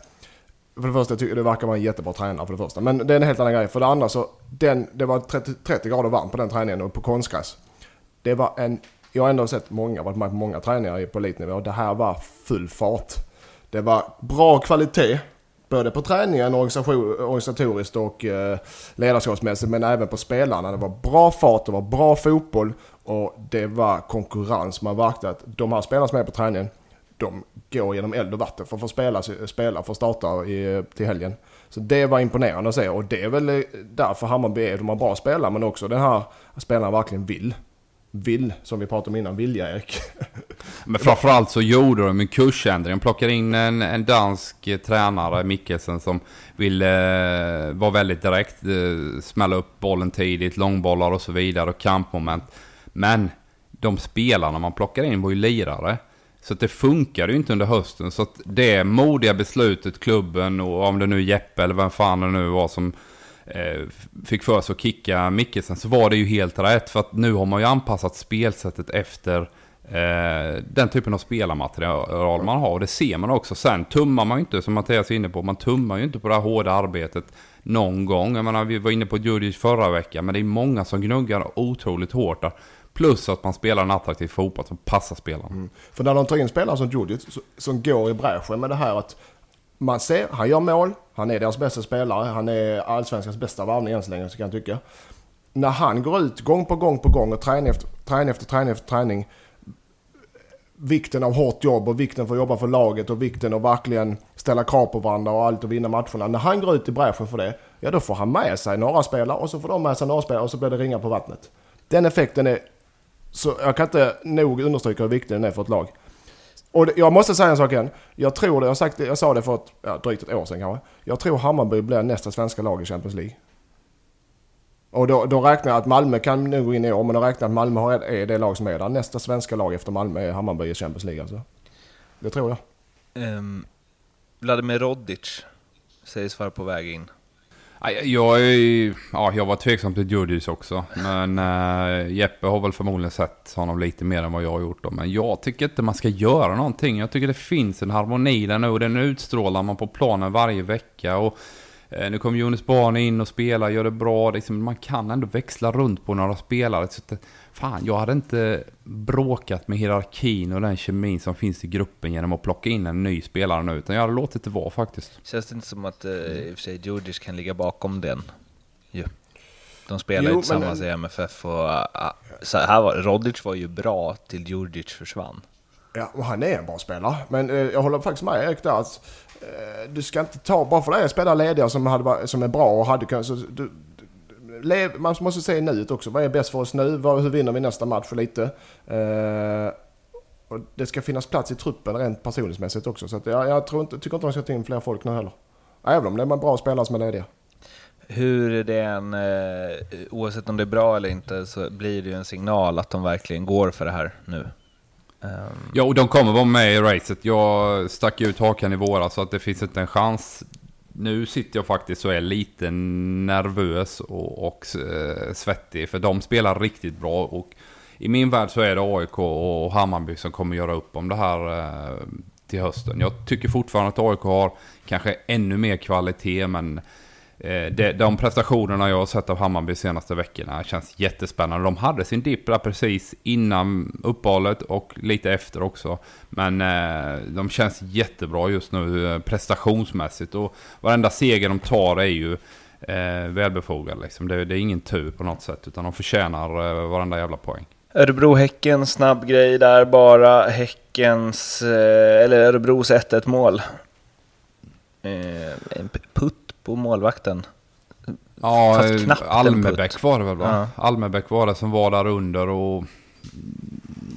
för det första, jag tycker det verkar vara en jättebra tränare för det första. Men det är en helt annan grej. För det andra så, den, det var 30, 30 grader varmt på den träningen och på konstgräs. Det var en, jag har ändå sett många, varit med på många träningar på elitnivå och det här var full fart. Det var bra kvalitet, både på träningen organisatoriskt och eh, ledarskapsmässigt, men även på spelarna. Det var bra fart, det var bra fotboll och det var konkurrens. Man märkte att de här spelarna som är på träningen, de går genom eld och vatten för att få spela, spela för att starta i, till helgen. Så det var imponerande att se och det är väl eh, därför Hammarby är de har bra spelare men också den här spelaren verkligen vill. Vill, som vi pratade om innan, vilja Erik. Men framförallt så gjorde de en kursändring. De plockade in en, en dansk tränare, Mikkelsen, som ville eh, vara väldigt direkt, eh, smälla upp bollen tidigt, långbollar och så vidare och kampmoment. Men de spelarna man plockade in var ju lirare. Så det funkade ju inte under hösten. Så att det modiga beslutet klubben och om det nu är Jeppe eller vem fan det nu var som eh, Eh, fick för sig att kicka Mickelsen så var det ju helt rätt. För att nu har man ju anpassat spelsättet efter eh, den typen av spelarmaterial man har. Och det ser man också. Sen tummar man ju inte, som Mattias är inne på, man tummar ju inte på det här hårda arbetet någon gång. Jag menar, vi var inne på Djurdjic förra veckan, men det är många som gnuggar otroligt hårt där. Plus att man spelar en attraktiv fotboll som passar spelarna. Mm. För när de tar in spelare som Djurdjic, som går i bräschen med det här att man ser, han gör mål, han är deras bästa spelare, han är allsvenskans bästa värvning än så länge så kan jag tycka. När han går ut gång på gång på gång och träning efter träning efter träning efter träning. Vikten av hårt jobb och vikten för att jobba för laget och vikten av verkligen ställa krav på varandra och allt och vinna matcherna. När han går ut i bräschen för det, ja då får han med sig några spelare och så får de med sig några spelare och så blir det ringa på vattnet. Den effekten är så jag kan inte nog understryka hur viktig den är för ett lag. Och jag måste säga en sak igen. Jag tror det, jag, sagt jag sa det för ett, ja, drygt ett år sedan kanske. Jag tror Hammarby blir nästa svenska lag i Champions League. Och då, då räknar jag att Malmö kan nu gå in i år, men då räknar jag att Malmö är det lag som är där. Nästa svenska lag efter Malmö är Hammarby i Champions League alltså. Det tror jag. Um, Vladimir Rodic sägs vara på väg in. Jag, är, ja, jag var tveksam till Djurdjic också. Men äh, Jeppe har väl förmodligen sett honom lite mer än vad jag har gjort. Då. Men jag tycker inte man ska göra någonting. Jag tycker det finns en harmoni där nu. Och den utstrålar man på planen varje vecka. Och nu kommer Jonas Barn in och spelar, gör det bra. Liksom, man kan ändå växla runt på några spelare. Så att, fan, jag hade inte bråkat med hierarkin och den kemin som finns i gruppen genom att plocka in en ny spelare nu, utan jag hade låtit det vara faktiskt. Känns det inte som att uh, i och för sig Djurdjic kan ligga bakom den? Jo. De spelar ju tillsammans i MFF och uh, så här var, Rodic var ju bra till Djurdjic försvann. Ja, och han är en bra spelare. Men eh, jag håller faktiskt med Erik där att eh, Eh, du ska inte ta, bara för det är spelare lediga som, hade, som är bra och hade kunnat, lev, man måste se nuet också. Vad är bäst för oss nu? Vad, hur vinner vi nästa match lite? Eh, och det ska finnas plats i truppen rent personlighetsmässigt också. Så att jag, jag tror inte, tycker inte man ska ta in fler folk nu heller. Även om det är bra spelare som är lediga. Hur är det en, eh, oavsett om det är bra eller inte, så blir det ju en signal att de verkligen går för det här nu. Um... Ja, och de kommer vara med i racet. Jag stack ut hakan i våras så att det finns inte en chans nu sitter jag faktiskt och är lite nervös och, och eh, svettig. För de spelar riktigt bra. Och i min värld så är det AIK och Hammarby som kommer göra upp om det här eh, till hösten. Jag tycker fortfarande att AIK har kanske ännu mer kvalitet. Men de, de prestationerna jag har sett av Hammarby senaste veckorna känns jättespännande. De hade sin dipp där precis innan uppehållet och lite efter också. Men eh, de känns jättebra just nu eh, prestationsmässigt. Och varenda seger de tar är ju eh, välbefogad. Liksom. Det, det, är ingen tur på något sätt, utan de förtjänar eh, varenda jävla poäng. Örebro-Häcken, snabb grej där bara. Häckens, eh, eller Örebros 1-1 mål. Eh, en putt på målvakten. Ja, Almebäck var det väl va? Ja. Almebäck var det som var där under och...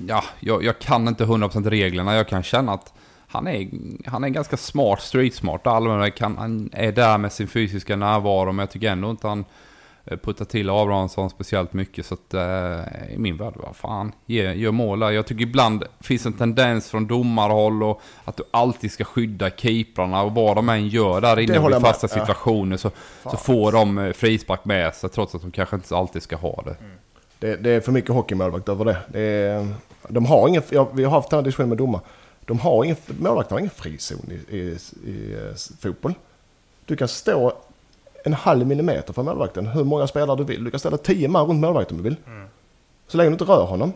Ja, jag, jag kan inte 100% reglerna. Jag kan känna att han är, han är ganska smart, street smart. Almebäck, han, han är där med sin fysiska närvaro, men jag tycker ändå inte han putta till Abrahamsson speciellt mycket. Så att eh, i min värld, vad fan, ge, gör mål där. Jag tycker ibland finns en tendens från domarhåll och att du alltid ska skydda keeprarna och vad de än gör där inne i fasta situationer så, så får de eh, frispark med sig trots att de kanske inte alltid ska ha det. Mm. Det, det, är för mycket hockeymålvakt över det. det är, de har ingen, ja, vi har haft den här diskussionen med domar. De har ingen, målvakterna har ingen frizon i, i, i, i fotboll. Du kan stå en halv millimeter från målvakten. Hur många spelare du vill. Du kan ställa tio man runt målvakten om du vill. Mm. Så länge du inte rör honom.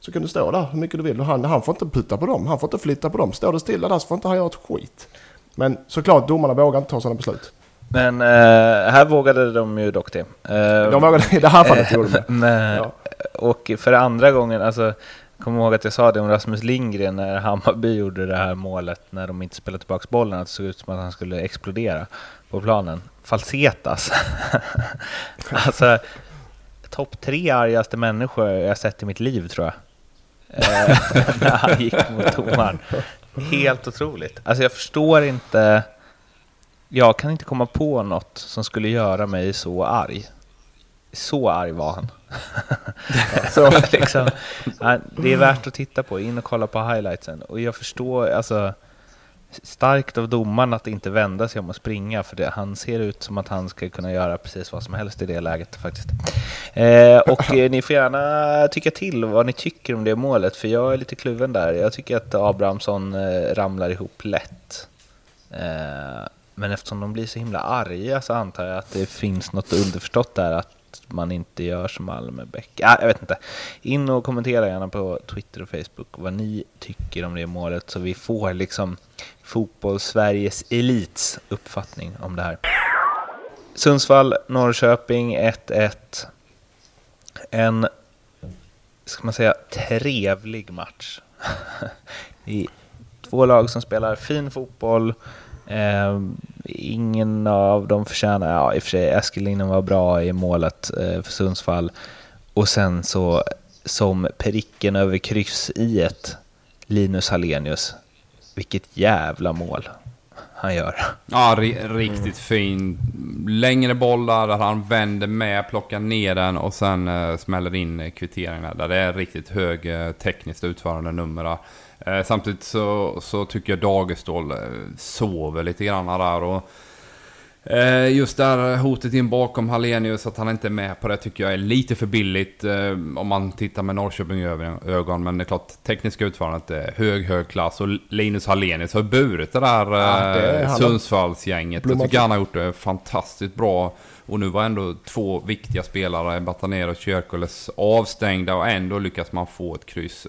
Så kan du stå där hur mycket du vill. Och han, han får inte putta på dem. Han får inte flytta på dem. Står du stilla där så får inte han göra ett skit. Men såklart, domarna vågar inte ta sådana beslut. Men eh, här vågade de ju dock det. Eh, de vågade i det här fallet gjorde de det. Ja. Och för andra gången, alltså kommer ihåg att jag sa det om Rasmus Lindgren när Hammarby gjorde det här målet när de inte spelade tillbaka bollen, att det såg ut som att han skulle explodera på planen. Falsetas. alltså, topp tre argaste människor jag sett i mitt liv tror jag. Eh, när han gick mot domaren. Helt otroligt. Alltså jag förstår inte. Jag kan inte komma på något som skulle göra mig så arg. Så arg var han. så liksom, det är värt att titta på. In och kolla på highlightsen. Och jag förstår, alltså starkt av domaren att inte vända sig om och springa, för det, han ser ut som att han ska kunna göra precis vad som helst i det läget faktiskt. Eh, och eh, ni får gärna tycka till vad ni tycker om det målet, för jag är lite kluven där. Jag tycker att Abrahamsson eh, ramlar ihop lätt. Eh, men eftersom de blir så himla arga så antar jag att det finns något underförstått där, att man inte gör som Almebäck. Ah, jag vet inte. In och kommentera gärna på Twitter och Facebook vad ni tycker om det målet så vi får liksom fotbolls-Sveriges elits uppfattning om det här. Sundsvall, Norrköping 1-1. En, ska man säga, trevlig match. I två lag som spelar fin fotboll. Eh, ingen av dem förtjänar, ja i och för sig Eskilinen var bra i målet eh, för Sundsvall. Och sen så som pericken över kryss i ett Linus Hallenius vilket jävla mål han gör. Ja, riktigt fin. Längre bollar där han vänder med, plockar ner den och sen uh, smäller in kvitteringarna. Där det är riktigt hög uh, tekniskt utförande nummer. Uh, samtidigt så, så tycker jag Dagestål uh, sover lite grann där. Och, Eh, just där hotet in bakom Hallenius, att han inte är med på det tycker jag är lite för billigt eh, om man tittar med Norrköping ögon. Men det är klart, tekniska utförandet är hög, hög klass. Och Linus Hallenius har burit det där ja, det eh, Sundsvallsgänget. Jag tycker han har gjort det fantastiskt bra. Och nu var ändå två viktiga spelare, Bataner och Kyrkoles, avstängda och ändå lyckas man få ett kryss.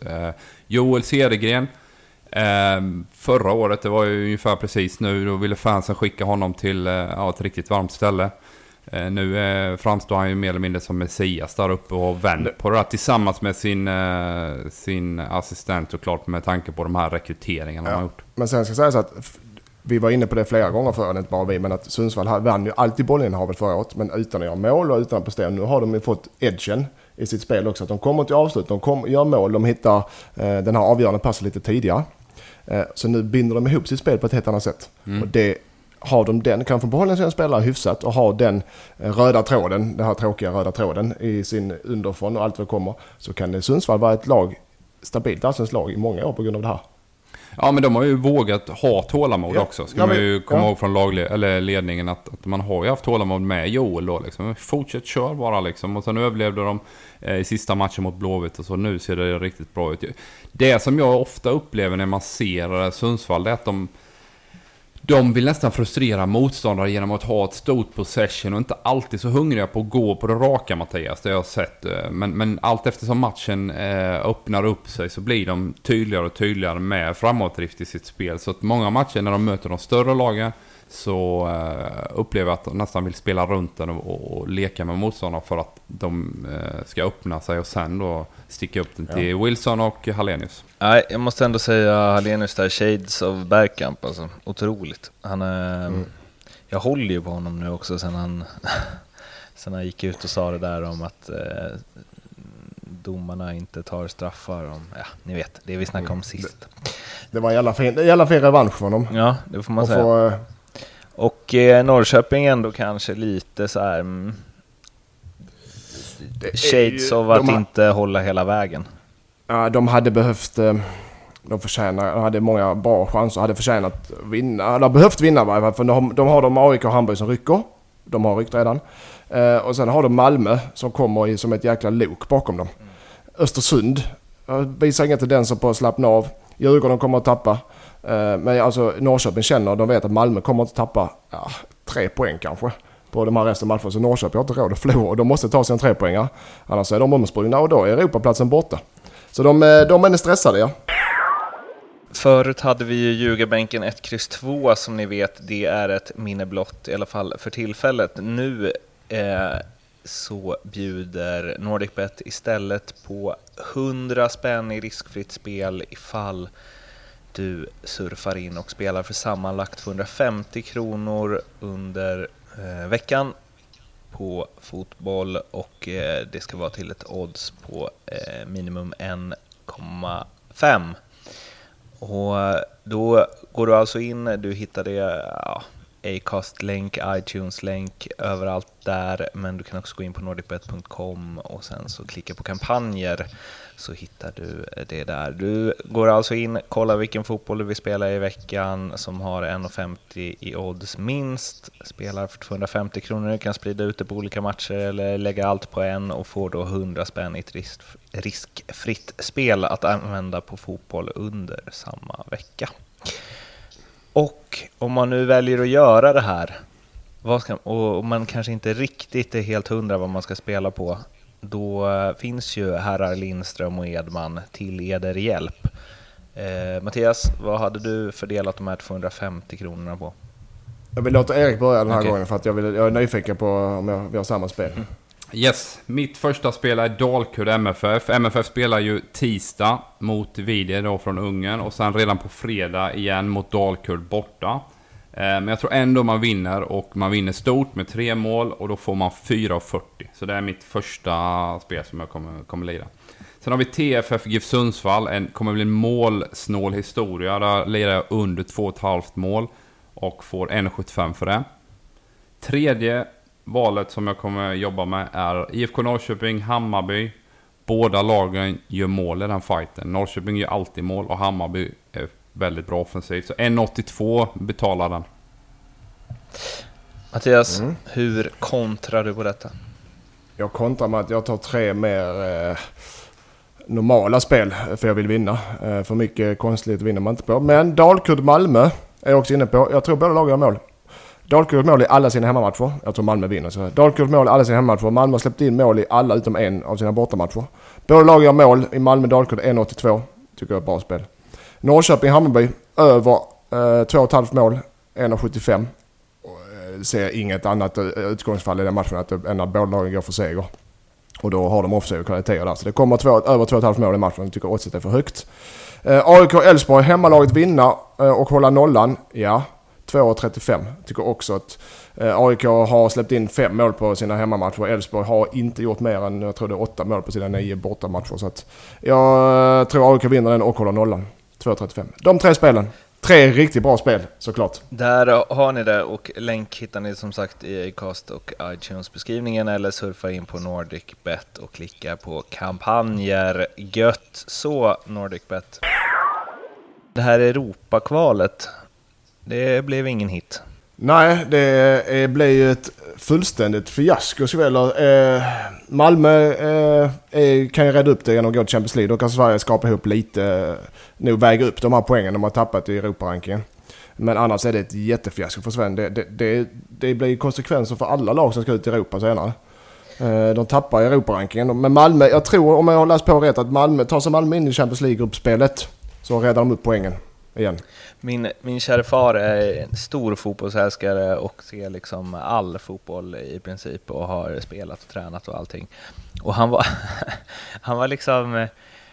Joel Cedergren Eh, förra året, det var ju ungefär precis nu, då ville fansen skicka honom till eh, ja, ett riktigt varmt ställe. Eh, nu eh, framstår han ju mer eller mindre som Messias där uppe och har vänt på det där tillsammans med sin, eh, sin assistent såklart med tanke på de här rekryteringarna ja. han har gjort. Men sen ska jag säga så att vi var inne på det flera gånger förr, inte bara vi, men att Sundsvall vann ju alltid bollinnehavet förra året, men utan att göra mål och utan att prestera. Nu har de ju fått edgen i sitt spel också, att de kommer till avslut, de kommer, gör mål, de hittar eh, den här avgörande passen lite tidigare. Eh, så nu binder de ihop sitt spel på ett helt annat sätt. Mm. Och det har de den, kan få behålla sina spelare hyfsat och ha den eh, röda tråden, den här tråkiga röda tråden i sin underifrån och allt vad kommer. Så kan Sundsvall vara ett lag, stabilt allsvenskt lag i många år på grund av det här. Ja, men de har ju vågat ha tålamod ja. också. Ska ja, man ju komma ja. ihåg från lagle eller ledningen att, att, man har ju haft tålamod med Joel då liksom. Fortsätt kör bara liksom. Och sen överlevde de eh, i sista matchen mot Blåvitt och så. Nu ser det riktigt bra ut. Det som jag ofta upplever när man ser Sundsvall, det är att de de vill nästan frustrera motståndare genom att ha ett stort possession och inte alltid så hungriga på att gå på det raka Mattias, det har jag sett. Eh, men, men allt eftersom matchen eh, öppnar upp sig så blir de tydligare och tydligare med framåtdrift i sitt spel. Så att många matcher när de möter de större lagen så uh, upplever jag att de nästan vill spela runt den och, och leka med motståndarna för att de uh, ska öppna sig och sen då sticka upp den till ja. Wilson och Hallenius. Nej, jag måste ändå säga Hallenius där, Shades of Bergkamp alltså. Otroligt. Han är... Mm. Jag håller ju på honom nu också sen han, sen han gick ut och sa det där om att eh, domarna inte tar straffar. Om, ja, ni vet, det vi snackade om mm. sist. Det, det var i alla fall fin revansch för honom. Ja, det får man och säga. Få, och eh, Norrköping ändå kanske lite så här... Mm, shades ju, av att inte hålla hela vägen. Ja, de hade behövt... Eh, de förtjänar, de hade många bra chanser, hade förtjänat vinna. De har behövt vinna varje fall, för de, de har de AIK och Hamburg som rycker. De har ryckt redan. Eh, och sen har de Malmö som kommer i, som ett jäkla lok bakom dem. Mm. Östersund visar inga tendenser på att slappna av. Djurgården kommer att tappa. Eh, men alltså Norrköping känner, de vet att Malmö kommer att tappa ja, tre poäng kanske på de här resten av matcherna. Så Norrköping har inte råd att förlora och de måste ta sina tre poängar. Annars är de omsprungna och då är Europaplatsen borta. Så de, eh, de är stressade ja. Förut hade vi ju ljugarbänken 1, X 2 som ni vet, det är ett minne blott i alla fall för tillfället. Nu eh, så bjuder NordicBet istället på 100 spänn i riskfritt spel ifall du surfar in och spelar för sammanlagt 250 kronor under eh, veckan på fotboll och eh, det ska vara till ett odds på eh, minimum 1,5. Och då går du alltså in, du hittar det, ja, Acast-länk, iTunes-länk, överallt där. Men du kan också gå in på nordicbet.com och sen så klicka på kampanjer så hittar du det där. Du går alltså in, kollar vilken fotboll du vill spela i veckan som har 1,50 i odds minst. Spelar för 250 kronor, du kan sprida ut det på olika matcher eller lägga allt på en och får då 100 spänn i ett risk, riskfritt spel att använda på fotboll under samma vecka. Och om man nu väljer att göra det här, ska, och man kanske inte riktigt är helt hundra vad man ska spela på, då finns ju herrar Lindström och Edman till eder hjälp. Eh, Mattias, vad hade du fördelat de här 250 kronorna på? Jag vill låta Erik börja den här okay. gången för att jag, vill, jag är nyfiken på om jag, vi har samma spel. Mm. Yes, mitt första spel är Dalkurd MFF. MFF spelar ju tisdag mot Vidje då från Ungern och sen redan på fredag igen mot Dalkurd borta. Eh, men jag tror ändå man vinner och man vinner stort med tre mål och då får man 4,40. Så det är mitt första spel som jag kommer, kommer lira. Sen har vi TFF GIF Sundsvall, det kommer bli en målsnål historia. Där lirar jag under 2,5 mål och får 1,75 för det. Tredje valet som jag kommer jobba med är IFK Norrköping, Hammarby. Båda lagen gör mål i den fighten. Norrköping gör alltid mål och Hammarby är väldigt bra offensivt. Så 1,82 betalar den. Mattias, mm. hur kontrar du på detta? Jag kontrar med att jag tar tre mer eh, normala spel för jag vill vinna. Eh, för mycket konstigt vinner man inte på. Men Dalkurd Malmö är jag också inne på. Jag tror båda lagen gör mål. Dalkurd mål i alla sina hemmamatcher. Jag tror Malmö vinner. Så Dalkurd mål i alla sina hemmamatcher. Malmö har släppt in mål i alla utom en av sina bortamatcher. Båda lagen gör mål. I Malmö Dalkurd 1,82. Tycker jag är ett bra spel. Norrköping Hammarby över eh, 2,5 mål. 1,75. Eh, ser inget annat eh, utgångsfall i den matchen eh, än att båda lagen går för seger. Och då har de offside kvaliteter där. Så det kommer två, över 2,5 mål i matchen. Jag tycker oddset är för högt. Eh, AIK Elfsborg, hemmalaget vinna eh, och hålla nollan. Ja, 2.35. Tycker också att eh, AIK har släppt in fem mål på sina hemmamatcher. Elfsborg har inte gjort mer än, jag tror det är åtta mål på sina nio bortamatcher. Så att jag eh, tror AIK vinner den och håller nollan. 2.35. De tre spelen. Tre riktigt bra spel såklart. Där har ni det och länk hittar ni som sagt i Acast och iTunes beskrivningen eller surfa in på NordicBet och klicka på kampanjer. Gött så NordicBet. Det här Europakvalet det blev ingen hit. Nej, det blev ju ett fullständigt fiasko eh, Malmö eh, kan ju rädda upp det genom att gå till Champions League. Då kan Sverige skapa ihop lite, eh, nog väga upp de här poängen de har tappat i Europarankingen. Men annars är det ett jättefiasko för Sven. Det, det, det, det blir konsekvenser för alla lag som ska ut i Europa senare. Eh, de tappar i Europarankingen. Men Malmö, jag tror om jag har läst på rätt att Malmö, tar sig Malmö in i Champions League-gruppspelet så räddar de upp poängen igen. Min, min kära far är en stor fotbollsälskare och ser liksom all fotboll i princip och har spelat och tränat och allting. Och han var, han var liksom,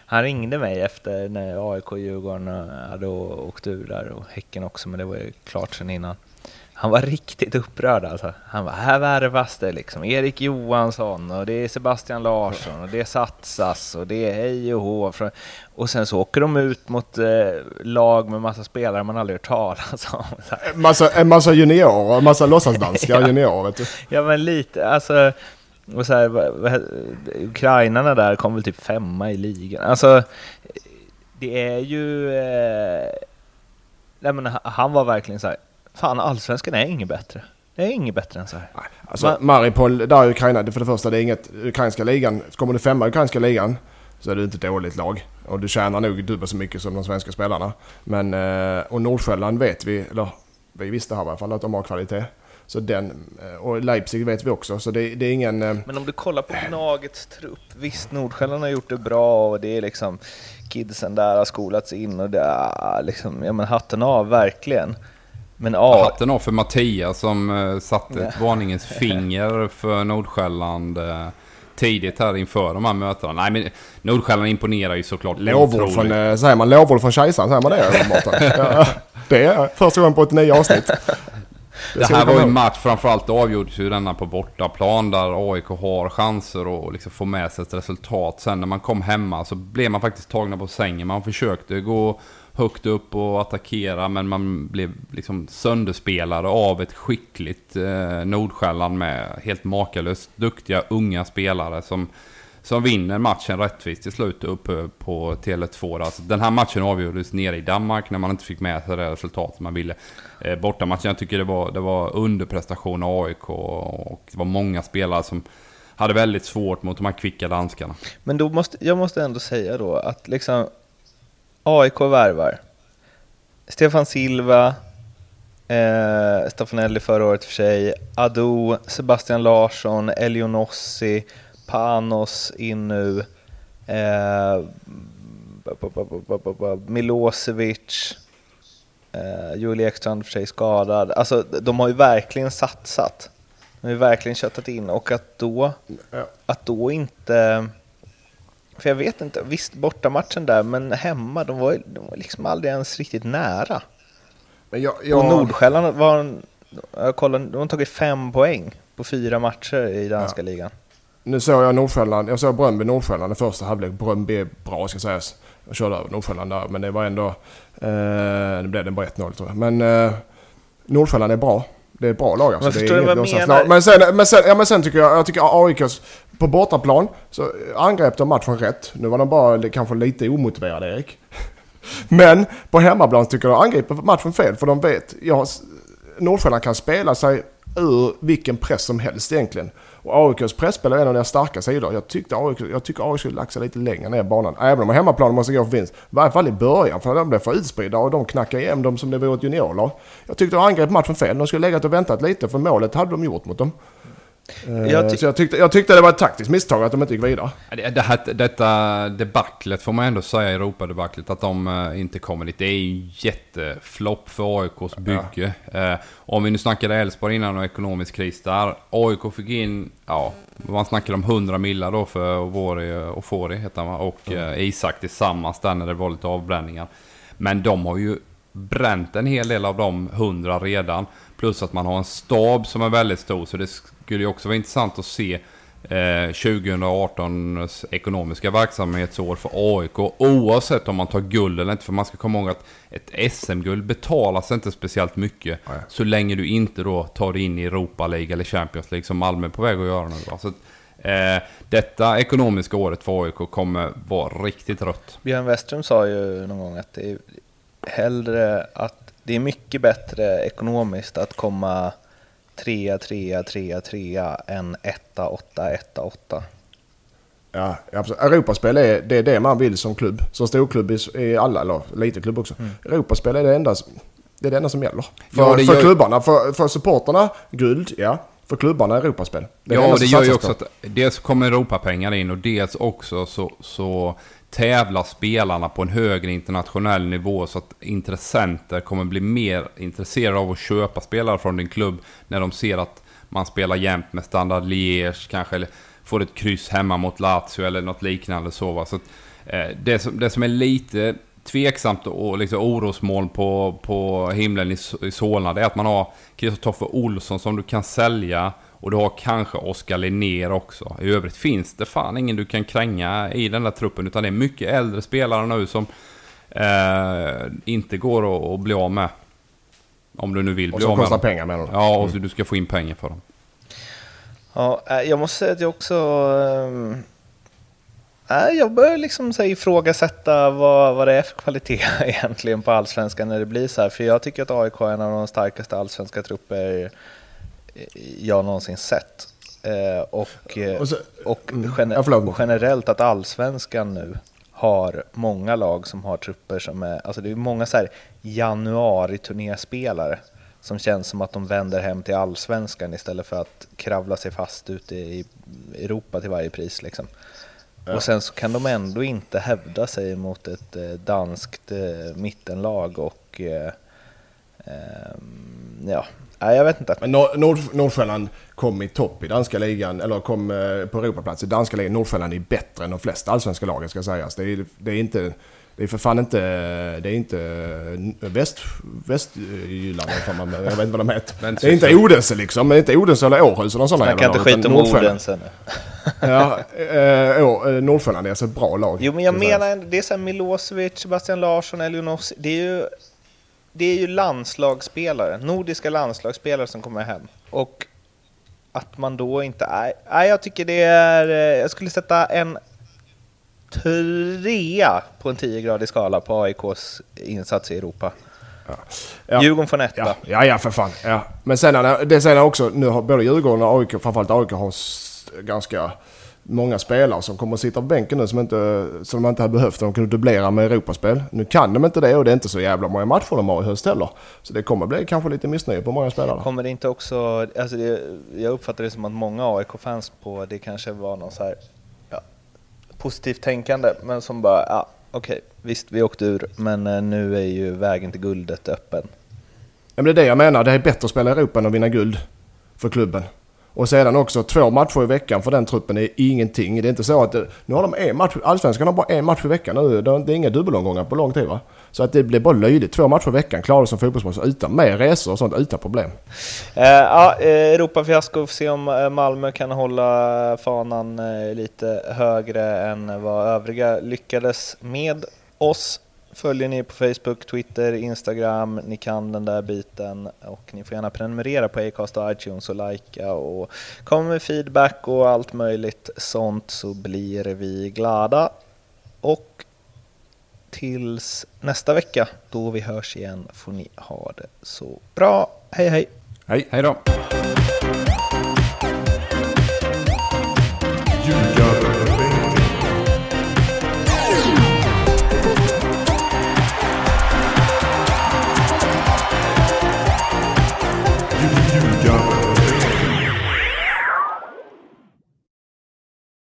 han ringde mig efter när AIK och Djurgården eh, hade åkt ur där och Häcken också, men det var ju klart sedan innan. Han var riktigt upprörd alltså. Han var här värvas det liksom. Erik Johansson och det är Sebastian Larsson och det satsas och det är hej och hå. Och sen så åker de ut mot eh, lag med massa spelare man aldrig hört talas om. Massa, en massa juniorer, en massa låtsasdanska ja. juniorer vet du. Ja men lite, alltså. Och så här, ukrainarna där kom väl typ femma i ligan. Alltså, det är ju... Eh, nej men han var verkligen så här, Fan, allsvenskan är inget bättre. Det är inget bättre än så här. Alltså, Man, Maripol, där i Ukraina, för det första, det är inget ukrainska ligan. Kommer du femma i ukrainska ligan så är du inte ett dåligt lag. Och du tjänar nog dubbelt så mycket som de svenska spelarna. Men, eh, och Nordsjälland vet vi, eller vi visste här i alla fall att de har kvalitet. Så den, eh, och Leipzig vet vi också, så det, det är ingen... Eh, men om du kollar på Gnagets trupp, visst Nordsjälland har gjort det bra och det är liksom kidsen där har skolats in och det är liksom, ja men hatten av verkligen. Men A, Hatten av för Mattias som satte ett varningens finger för Nordsjälland tidigt här inför de här mötena. Nej men Nordsjälland imponerar ju såklart Lovord från, eh, säger man lovord från kejsaren, säger man det Mårten? ja, Det är första gången på 89 avsnitt. Det ska här var ju en match, framförallt avgjordes ju denna på bortaplan där AIK har chanser att liksom få med sig ett resultat. Sen när man kom hemma så blev man faktiskt tagna på sängen. Man försökte gå högt upp och attackera men man blev liksom sönderspelade av ett skickligt eh, Nordsjälland med helt makalöst duktiga unga spelare som, som vinner matchen rättvist till slut uppe på Tele2. Alltså, den här matchen avgjordes nere i Danmark när man inte fick med sig det resultat man ville. Eh, bortamatchen, jag tycker det var, det var underprestation av AIK och det var många spelare som hade väldigt svårt mot de här kvicka danskarna. men då måste, jag måste ändå säga då att liksom AIK värvar Stefan Silva, eh, Staffanelli förra året för sig, Ado, Sebastian Larsson, Elionossi, Panos in nu, eh, Milosevic, eh, Joel Ekstrand för sig skadad. Alltså de har ju verkligen satsat. De har ju verkligen köttat in och att då, att då inte... För jag vet inte, visst bortamatchen där, men hemma, de var, de var liksom aldrig ens riktigt nära. Men jag, Och jag, Nordsjälland var, jag kollade, de har tagit fem poäng på fyra matcher i danska ligan. Nu såg jag Nordsjälland, jag såg Bröndby Nordsjälland i första halvlek. Bröndby är bra ska sägas. Jag körde över Nordsjälland där men det var ändå... Eh, det blev det bara 1-0 tror jag. Men eh, Nordsjälland är bra. Det är ett bra lag alltså. Men det är inget menar? Men sen, men, sen, ja, men sen tycker jag, jag tycker AIKs på bortaplan så angrep de matchen rätt. Nu var de bara kanske lite omotiverade Erik. Men på hemmaplan tycker jag de angriper matchen fel för de vet, ja, Nordsjälland kan spela sig ur vilken press som helst egentligen. Och AIKs presspel är en av deras starka sidor. Jag, tyckte AIK, jag tycker AIK skulle laxa lite längre ner i banan. Även om hemmaplanen måste gå för vinst. I varje fall i början för de blev för utspridda och de knackade igen dem som det vore ett juniorlag. Jag tyckte de angrep matchen fel. De skulle legat och väntat lite för målet hade de gjort mot dem. Eh, Jag ty- så jag tyckte, jag tyckte det var ett taktiskt misstag att de inte gick vidare. Det, det här, detta debaclet får man ändå säga, Europa-debaclet, att de eh, inte kommer dit. Det är ju jätteflopp för AIKs bygge. Eh, om vi nu snackade Elfsborg innan och ekonomisk kris där. AIK fick in, ja, man snackade om 100 millar då för Ovori och Fori heter han va? Och eh, Isak tillsammans där när det var lite avbränningar. Men de har ju bränt en hel del av de 100 redan. Plus att man har en stab som är väldigt stor. Så det skulle ju också vara intressant att se eh, 2018s ekonomiska verksamhetsår för AIK. Oavsett om man tar guld eller inte. För man ska komma ihåg att ett SM-guld betalas inte speciellt mycket. Nej. Så länge du inte då tar dig in i Europa League eller Champions League som Malmö är på väg att göra nu. va. Så, att, eh, detta ekonomiska året för AIK kommer vara riktigt rött. Björn Westström sa ju någon gång att det är hellre att det är mycket bättre ekonomiskt att komma trea, trea, trea, trea än etta, åtta, etta, åtta. Ja, absolut. Europaspel är det, är det man vill som klubb. Som storklubb i, alla, eller lite klubb också. Europaspel är det enda, det är det enda som gäller. För, Ja, det för gör- klubbarna, för, för supporterna guld, ja. För klubbarna Europaspel. Det är ja, det som gör ju också på. att dels kommer Europapengar in och dels också så, så tävlar spelarna på en högre internationell nivå så att intressenter kommer bli mer intresserade av att köpa spelare från din klubb när de ser att man spelar jämt med Standard Liège kanske eller får ett kryss hemma mot Lazio eller något liknande så va. Så att, eh, det, som, det som är lite tveksamt och liksom orosmoln på, på himlen i, i Solna det är att man har Kristoffer Olsson som du kan sälja och du har kanske Oskar Linnér också. I övrigt finns det fan ingen du kan kränga i den där truppen utan det är mycket äldre spelare nu som eh, inte går att, att bli av med. Om du nu vill Och bli som av med kostar dem. pengar menar du? Ja, och så du ska få in pengar för dem. Ja, eh, jag måste säga att jag också... Nej, jag börjar liksom så här, ifrågasätta vad, vad det är för kvalitet egentligen på allsvenskan när det blir så här. För jag tycker att AIK är en av de starkaste allsvenska trupper jag någonsin sett. Eh, och, eh, Och så- och, Mm. gener- Ja, generellt att allsvenskan nu har många lag som har trupper som är, alltså det är många så här januari-turnéspelare som känns som att de vänder hem till allsvenskan istället för att kravla sig fast ute i Europa till varje pris liksom. Och sen så kan de ändå inte hävda sig mot ett eh, danskt eh, mittenlag och eh, ehm, ja, nej, jag vet inte. Men Nord, Nord, Nordsjälland kom i topp i danska ligan, eller kom eh, på Europaplats i danska ligan. Nordsjälland är bättre än de flesta allsvenska lagen ska sägas. Det är, det är inte... Det är för fan inte... Det är inte väst, Västjylland, jag vet inte vad de heter. Men det är inte Odense liksom. Är inte Odense eller Århus eller sådana Snacka inte lag, utan skit om. Odense. Ja, eh, eh, Nordsjälland är alltså ett bra lag. Jo, men jag menar, det är så här Milosevic, Sebastian Larsson, Elionossi. Det är ju, det är ju landslagsspelare, nordiska landslagsspelare som kommer hem. Och att man då inte är... Nej, jag tycker det är... eh, Jag skulle sätta en trea på en 10-gradig skala på AIKs insats i Europa. Ja. Djurgården får en etta. Ja, ja, ja för fan. Ja. Men sen det sen också, nu har både Djurgården och AIK, framförallt AIK har ganska många spelare som kommer att sitta på bänken nu som, inte, som de inte hade behövt. De kunde dubblera med Europaspel. Nu kan de inte det och det är inte så jävla många matcher de har i höst heller. Så det kommer bli kanske lite missnöje på många spelare. Kommer det inte också, alltså det, jag uppfattar det som att många AIK-fans på det kanske var någon så här ja, positivt tänkande, men som bara, ja okej, visst vi åkte ur, men eh, nu är ju vägen till guldet öppen. Ja, men det är det jag menar. Det är bättre att spela i Europa än att vinna guld för klubben. Och sedan också två matcher i veckan för den truppen är ingenting. Det är inte så att nu har de en match, allsvenskan har bara en match i veckan nu. Det är inga dubbelomgångar på lång tid va. Så att det blir bara löjligt. Två matcher i veckan klarar du som fotbollsmatch utan med resor och sånt utan problem. Eh, ja, Europafiasko, får se om eh, Malmö kan hålla fanan eh, lite högre än vad övriga lyckades med oss. Följer ni på Facebook, Twitter, Instagram, ni kan den där biten och ni får gärna prenumerera på Acast och iTunes och likea och komma med feedback och allt möjligt sånt så blir vi glada. Och tills nästa vecka då vi hörs igen får ni ha det så bra. Hej hej! Hej! Hej då!